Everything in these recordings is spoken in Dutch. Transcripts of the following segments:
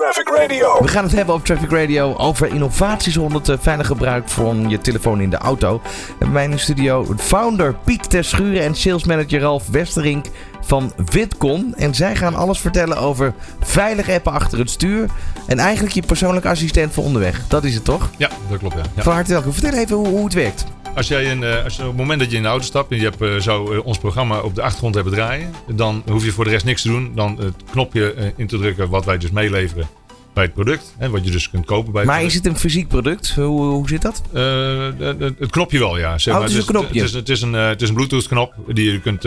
Traffic Radio. We gaan het hebben op Traffic Radio over innovaties rond het eh, veilig gebruik van je telefoon in de auto. En bij mij in de studio founder Piet Terschuren en salesmanager Ralf Westerink van Vidcon. En zij gaan alles vertellen over veilig appen achter het stuur. En eigenlijk je persoonlijke assistent voor onderweg. Dat is het toch? Ja, dat klopt. Ja. Ja. Van harte welkom. Vertel even hoe, hoe het werkt. Als jij een, eh, als, je- op het moment dat je in de auto stapt en je hebt eh, zo eh, ons programma op de achtergrond hebben draaien, dan hoef je voor de rest niks te doen. Dan het knopje in te drukken wat wij dus meeleveren bij het product. Hè, wat je dus kunt kopen bij het Maar is het een fysiek product? Hoe, hoe zit dat? Het knopje wel, ja. Zeg Oh, maar. het is een Dus knopje. Het is, het is een, het is een Bluetooth knop die je kunt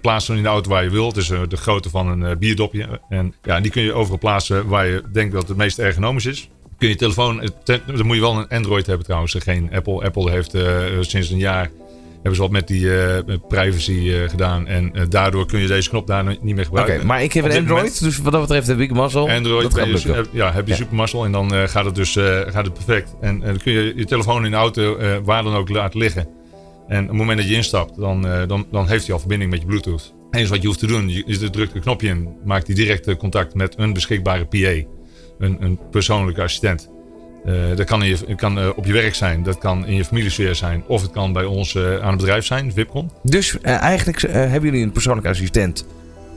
plaatsen in de auto waar je wilt. Het is de grootte van een bierdopje. En ja, die kun je overal plaatsen waar je denkt dat het meest ergonomisch is. Kun je telefoon, eh, dan moet je wel een Android hebben trouwens, geen Apple. Apple heeft eh, sinds een jaar hebben ze wat met die eh, privacy eh, gedaan. En eh, daardoor kun je deze knop daar niet meer Oké, gebruiken. maar ik heb een Android, moment- dus wat dat betreft heb ik mazzel. Android dat heb- ja, heb je Ja. supermazzel en dan eh, gaat het dus eh, gaat het perfect. En, en dan kun je je telefoon in de auto eh, waar dan ook laten liggen. En op het moment dat je instapt, dan, eh, dan, dan heeft hij al verbinding met je Bluetooth. Eens wat je hoeft te doen, je, je drukt een knopje in, maakt hij direct eh, contact met een beschikbare PA, een, een persoonlijke assistent. Eh, dat kan, in je, kan eh, op je werk zijn, dat kan in je familiesfeer zijn, of het kan bij ons eh, aan het bedrijf zijn, Vipcon. Dus eigenlijk hebben jullie een persoonlijke assistent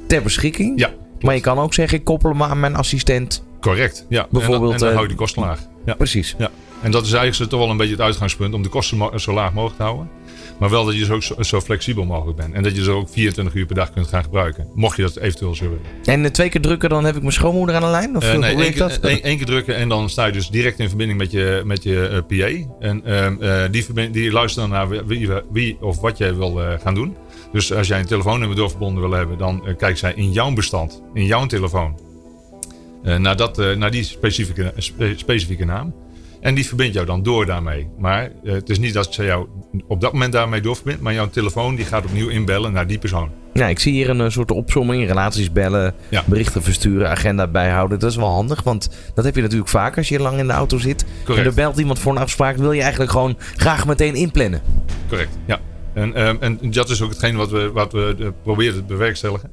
ter beschikking. Ja, Maar je kan ook zeggen, ik koppel hem aan mijn assistent. correct. Ja. Bijvoorbeeld, en dan, en dan hou je de kosten laag. Ja. Precies. Ja, en dat is eigenlijk toch wel een beetje het uitgangspunt om de kosten zo laag mogelijk te houden. Maar wel dat je dus ook zo, zo flexibel mogelijk bent. En dat je ze ook 24 uur per dag kunt gaan gebruiken. Mocht je dat eventueel zo willen. En eh, twee keer drukken, dan heb ik mijn schoonmoeder aan de lijn? Of hoe nee, één dat? één- één keer drukken en dan sta je dus direct in verbinding met je, met je PA. En ehm, eh, die, die luistert dan naar wie, wie of wat jij wil gaan doen. Dus als jij een telefoonnummer doorverbonden wil hebben, dan kijkt zij in jouw bestand, in jouw telefoon, naar, dat, naar die specifieke, spe- specifieke naam. En die verbindt jou dan door daarmee. Maar eh, het is niet dat ze jou op dat moment daarmee doorverbindt, maar jouw telefoon die gaat opnieuw inbellen naar die persoon. Ja, ik zie hier een eh, soort opsomming. Relaties bellen, Ja. berichten versturen, agenda bijhouden. Dat is wel handig, want dat heb je natuurlijk vaak als je lang in de auto zit. Correct. En er belt iemand voor een afspraak. Wil je eigenlijk gewoon graag meteen inplannen. Correct, ja. En, ehm, en dat is ook hetgeen wat we, wat we eh, proberen te bewerkstelligen.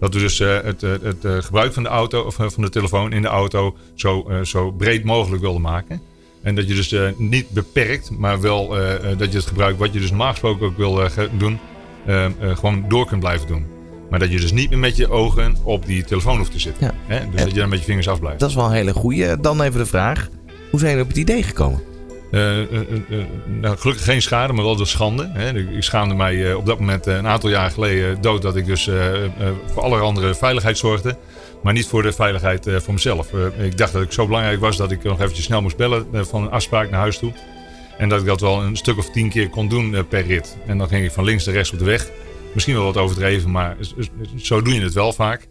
Dat we dus het, het gebruik van de auto of van de telefoon in de auto zo, zo breed mogelijk wilden maken. En dat je dus eh, niet beperkt, maar wel eh, eh, dat je het gebruik wat je dus normaal gesproken ook wil doen, gewoon door kunt blijven doen. Maar dat je dus niet meer met je ogen op die telefoon hoeft te zitten. Ja. Hè? Dus dat je dan met je vingers afblijft. Dat is wel een hele goeie. Dan even de vraag. Hoe zijn jullie op het idee gekomen? Eh, eh, eh, nou, gelukkig geen schade, maar wel de schande. Hè. Ik schaamde mij op dat moment een aantal jaar geleden dood dat ik dus voor alle andere veiligheid zorgde. Maar niet voor de veiligheid voor mezelf. Ik dacht dat ik zo belangrijk was dat ik nog eventjes snel moest bellen van een afspraak naar huis toe. En dat ik dat wel een stuk of tien keer kon doen per rit. En dan ging ik van links naar rechts op de weg. Misschien wel wat overdreven, maar zo doe je het wel vaak.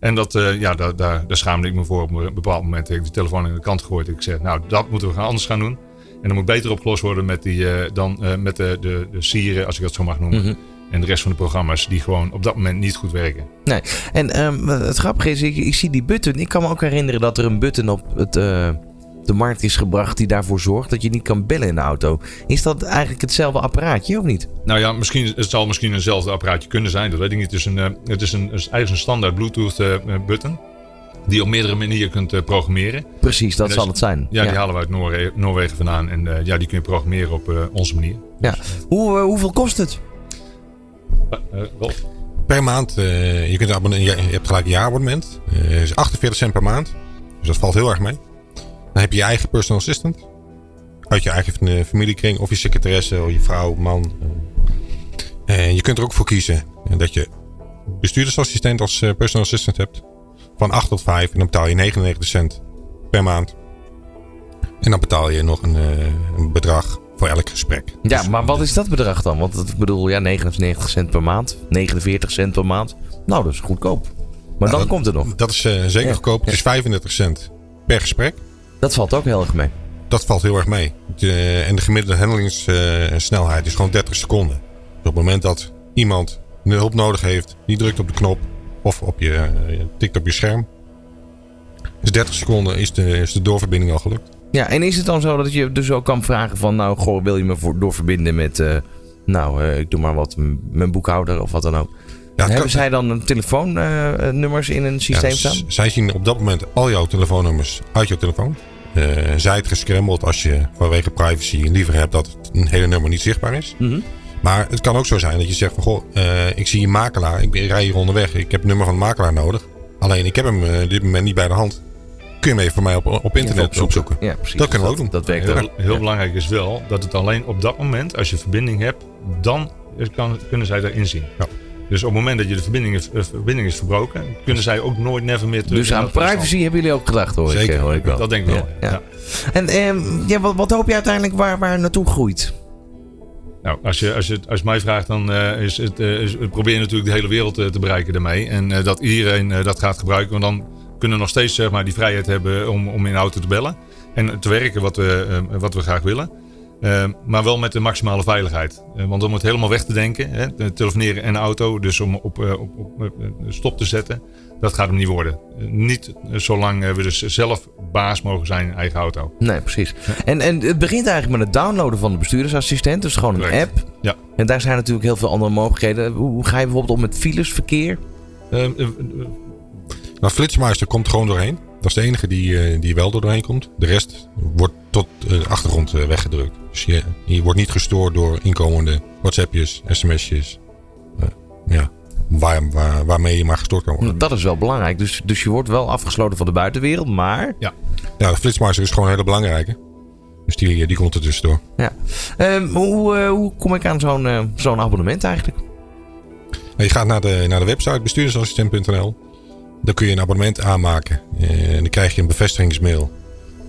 En dat, ja, daar, daar, daar schaamde ik me voor. Op een bepaald moment heb ik de telefoon aan de kant gegooid. Ik zei, nou, dat moeten we gaan anders gaan doen. En dat moet beter opgelost worden met die, eh, dan eh, met de, de, de sieren, als ik dat zo mag noemen. Mhm. En de rest van de programma's die gewoon op dat moment niet goed werken. Nee. En ehm, het grappige is, ik, ik zie die button. Ik kan me ook herinneren dat er een button op het, eh, de markt is gebracht die daarvoor zorgt dat je niet kan bellen in de auto. Is dat eigenlijk hetzelfde apparaatje of niet? Nou ja, misschien, het zal misschien eenzelfde apparaatje kunnen zijn. Dat weet ik niet. Het is, een, het is, een, het is eigenlijk een standaard Bluetooth button. Die je op meerdere manieren kunt eh, programmeren. Precies, dat zal het zijn. Ja, die halen we uit Noorwe- Noorwegen vandaan. En eh, ja, die kun je programmeren op eh, onze manier. Ja. Hoe, eh, hoeveel kost het? Rolf? Per maand, eh, je, kunt abonne- je hebt gelijk een jaarabonnement. Eh is 48 cent per maand. Dus dat valt heel erg mee. Dan heb je je eigen personal assistant. Uit je eigen familiekring. Of je secretaresse, of je vrouw, man. Eh, En je kunt er ook voor kiezen dat je bestuurdersassistent als personal assistant hebt. Van 8 tot 5. En dan betaal je 99 cent per maand. En dan betaal je nog een, eh, een bedrag voor elk gesprek. Ja, Dus, maar wat is dat bedrag dan? Want ik bedoel, ja, 99 cent per maand, 49 cent per maand. Nou, dat is goedkoop. Maar dan dat- komt het nog. Dat is eh, zeker Ja, goedkoop. Het is 35 cent per gesprek. Dat valt ook heel erg mee. Dat valt heel erg mee. De- en de gemiddelde handelingssnelheid is gewoon 30 seconden. Dus op het moment dat iemand hulp nodig heeft, die drukt op de knop of op je, eh, tikt op je scherm. Dus 30 seconden is de, is de doorverbinding al gelukt. Ja, en is het dan zo dat je dus ook kan vragen van... Nou, goh, wil je me voor, doorverbinden met... eh, nou, eh, ik doe maar wat, mijn boekhouder of wat dan ook. Ja, het Hebben kan- zij dan telefoonnummers in een systeem Ja, staan? Zij zien op dat moment al jouw telefoonnummers uit jouw telefoon. Eh, zij het gescrambled als je vanwege privacy liever hebt dat een hele nummer niet zichtbaar is. Mhm. Maar het kan ook zo zijn dat je zegt van goh, eh, ik zie een makelaar, ik ben- rij hier onderweg, ik heb het nummer van de makelaar nodig. Alleen ik heb hem eh, op dit moment niet bij de hand. Kun je hem even voor mij op, op internet opzoeken. Ja, precies. Dat kunnen we ook doen. Dat werkt Heel, ook. heel Ja. belangrijk is wel dat het alleen op dat moment, als je verbinding hebt, dan kan, kunnen zij daarin zien. Ja. Dus op het moment dat je de verbinding is, eh, verbinding is verbroken, kunnen zij ook nooit never meer terug. Dus aan privacy hebben jullie ook gedacht, hoor ik, Zeker. eh, hoor ik wel. Dat denk ik wel. Ja. En ehm, ja, wat, wat hoop je uiteindelijk waar, waar naartoe groeit? Nou, als je, als je als je mij vraagt, dan eh, is het, eh, we proberen natuurlijk de hele wereld eh, te bereiken daarmee. En dat iedereen dat gaat gebruiken. Want dan kunnen we nog steeds zeg maar, die vrijheid hebben om, om in auto te bellen. En te werken wat we, wat we graag willen. Eh, maar wel met de maximale veiligheid. Eh, want om het helemaal weg te denken, hè, te telefoneren en de auto, dus om op, eh, op, op eh, stop te zetten, dat gaat hem niet worden. Niet zolang we dus zelf baas mogen zijn in eigen auto. Nee, precies. En, en het begint eigenlijk met het downloaden van de bestuurdersassistent. Dus gewoon een Correct. app. Ja. En daar zijn natuurlijk heel veel andere mogelijkheden. Hoe, hoe ga je bijvoorbeeld om met filesverkeer? Eh, eh, eh, Nou, Flitsmeister komt gewoon doorheen. Dat is de enige die, die wel doorheen komt. De rest wordt de achtergrond eh, weggedrukt. Dus je, je wordt niet gestoord door inkomende WhatsAppjes, sms'jes. Eh, ja, waar, waar, waarmee je maar gestoord kan worden. Dat is wel belangrijk. Dus, dus je wordt wel afgesloten van de buitenwereld. Maar Ja, de Flitsmeister is gewoon een hele belangrijke. Dus die, die komt er tussendoor. ja. Ehm, hoe, eh, hoe kom ik aan zo'n eh, zo'n abonnement eigenlijk? Nou, je gaat naar de, naar de website bestuurdersassistent.nl. Dan kun je een abonnement aanmaken. Eh, En dan krijg je een bevestigingsmail.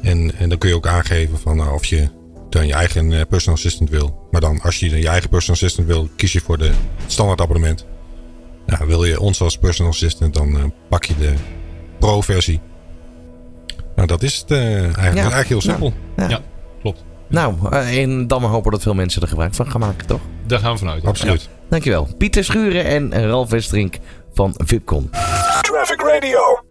En, en dan kun je ook aangeven van, nou, of je dan je eigen eh, personal assistant wil. Maar dan als je je eigen personal assistant wil, kies je voor de standaard abonnement. Nou, wil je ons als personal assistant, dan eh, pak je de pro-versie. Nou, dat is het eh, eigenlijk, eigenlijk heel simpel. Ja. Ja. klopt. Nou, en dan maar hopen dat veel mensen er gebruik van gaan maken, toch? Daar gaan we vanuit. ja. Absoluut. Dankjewel. Pieter Schuren en Ralf Westerink van Vipcon. Traffic Radio.